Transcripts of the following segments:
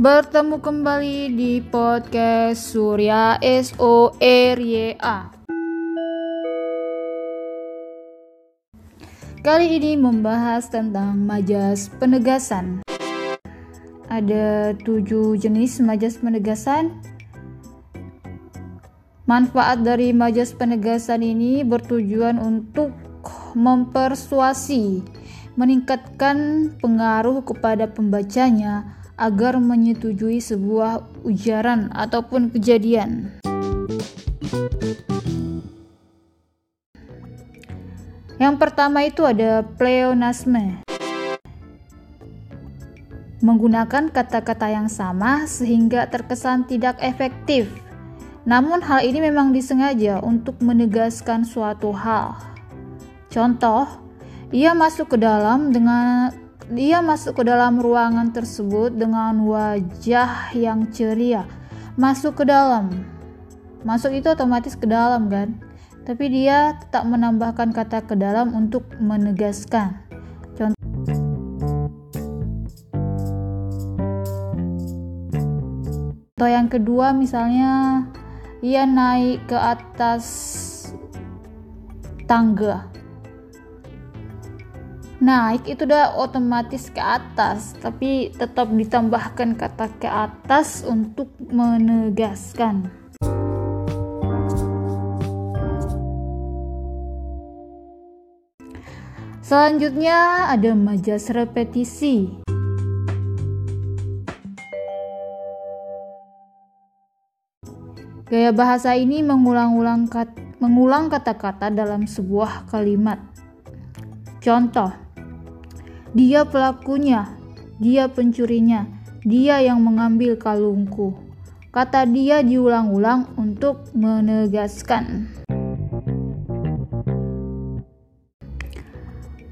Bertemu kembali di podcast Surya S O R Y A. Kali ini membahas tentang majas penegasan. Ada tujuh jenis majas penegasan. Manfaat dari majas penegasan ini bertujuan untuk mempersuasi, meningkatkan pengaruh kepada pembacanya agar menyetujui sebuah ujaran ataupun kejadian. Yang pertama itu ada pleonasme. Menggunakan kata-kata yang sama sehingga terkesan tidak efektif. Namun hal ini memang disengaja untuk menegaskan suatu hal. Contoh, ia masuk ke dalam dengan dia masuk ke dalam ruangan tersebut dengan wajah yang ceria. Masuk ke dalam. Masuk itu otomatis ke dalam kan? Tapi dia tetap menambahkan kata ke dalam untuk menegaskan. Contoh yang kedua misalnya ia naik ke atas tangga naik itu udah otomatis ke atas tapi tetap ditambahkan kata ke atas untuk menegaskan Selanjutnya ada majas repetisi. Gaya bahasa ini mengulang-ulang kat, mengulang kata-kata dalam sebuah kalimat. Contoh, dia pelakunya, dia pencurinya, dia yang mengambil kalungku. Kata dia diulang-ulang untuk menegaskan.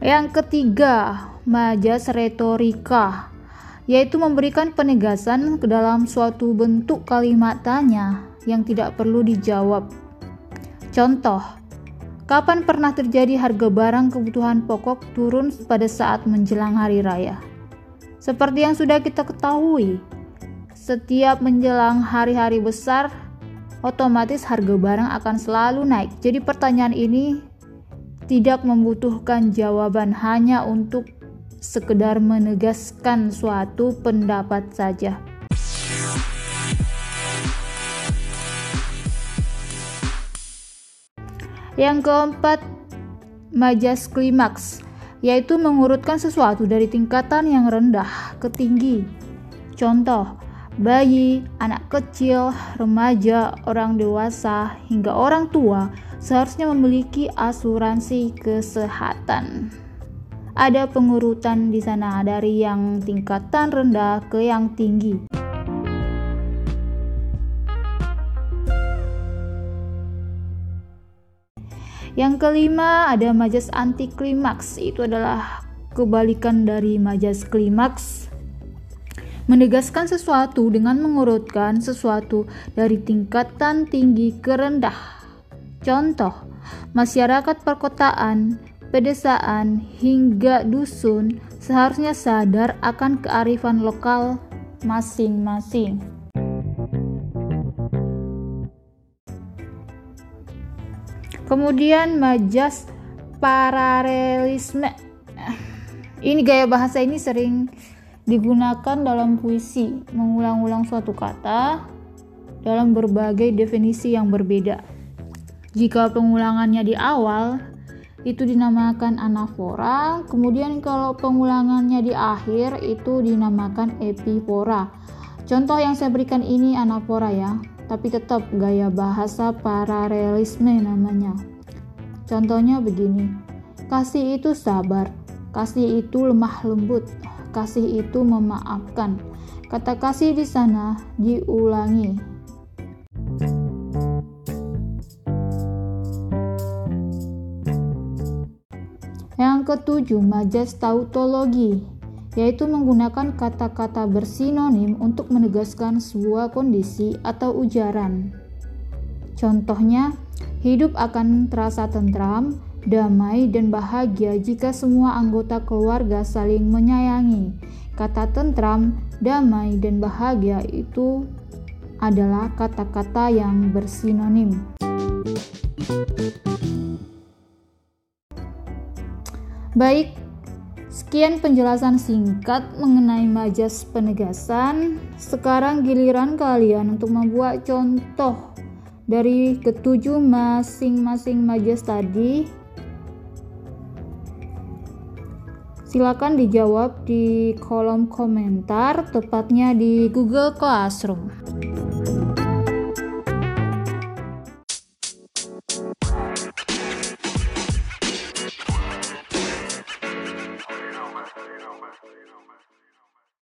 Yang ketiga, majas retorika, yaitu memberikan penegasan ke dalam suatu bentuk kalimat tanya yang tidak perlu dijawab. Contoh, Kapan pernah terjadi harga barang kebutuhan pokok turun pada saat menjelang hari raya? Seperti yang sudah kita ketahui, setiap menjelang hari-hari besar, otomatis harga barang akan selalu naik. Jadi pertanyaan ini tidak membutuhkan jawaban hanya untuk sekedar menegaskan suatu pendapat saja. Yang keempat, majas klimaks, yaitu mengurutkan sesuatu dari tingkatan yang rendah ke tinggi. Contoh, bayi, anak kecil, remaja, orang dewasa, hingga orang tua seharusnya memiliki asuransi kesehatan. Ada pengurutan di sana dari yang tingkatan rendah ke yang tinggi. Yang kelima ada majas anti klimaks. Itu adalah kebalikan dari majas klimaks. Menegaskan sesuatu dengan mengurutkan sesuatu dari tingkatan tinggi ke rendah. Contoh, masyarakat perkotaan, pedesaan, hingga dusun seharusnya sadar akan kearifan lokal masing-masing. Kemudian majas paralelisme. Ini gaya bahasa ini sering digunakan dalam puisi, mengulang-ulang suatu kata dalam berbagai definisi yang berbeda. Jika pengulangannya di awal, itu dinamakan anafora, kemudian kalau pengulangannya di akhir itu dinamakan epifora. Contoh yang saya berikan ini anafora ya tapi tetap gaya bahasa paralelisme namanya. Contohnya begini, kasih itu sabar, kasih itu lemah lembut, kasih itu memaafkan. Kata kasih di sana diulangi. Yang ketujuh, majas tautologi yaitu menggunakan kata-kata bersinonim untuk menegaskan sebuah kondisi atau ujaran. Contohnya, hidup akan terasa tentram, damai, dan bahagia jika semua anggota keluarga saling menyayangi. kata tentram, damai, dan bahagia itu adalah kata-kata yang bersinonim. Baik, sekian penjelasan singkat mengenai majas penegasan. Sekarang giliran kalian untuk membuat contoh dari ketujuh masing-masing majas tadi Silakan dijawab di kolom komentar, tepatnya di Google Classroom.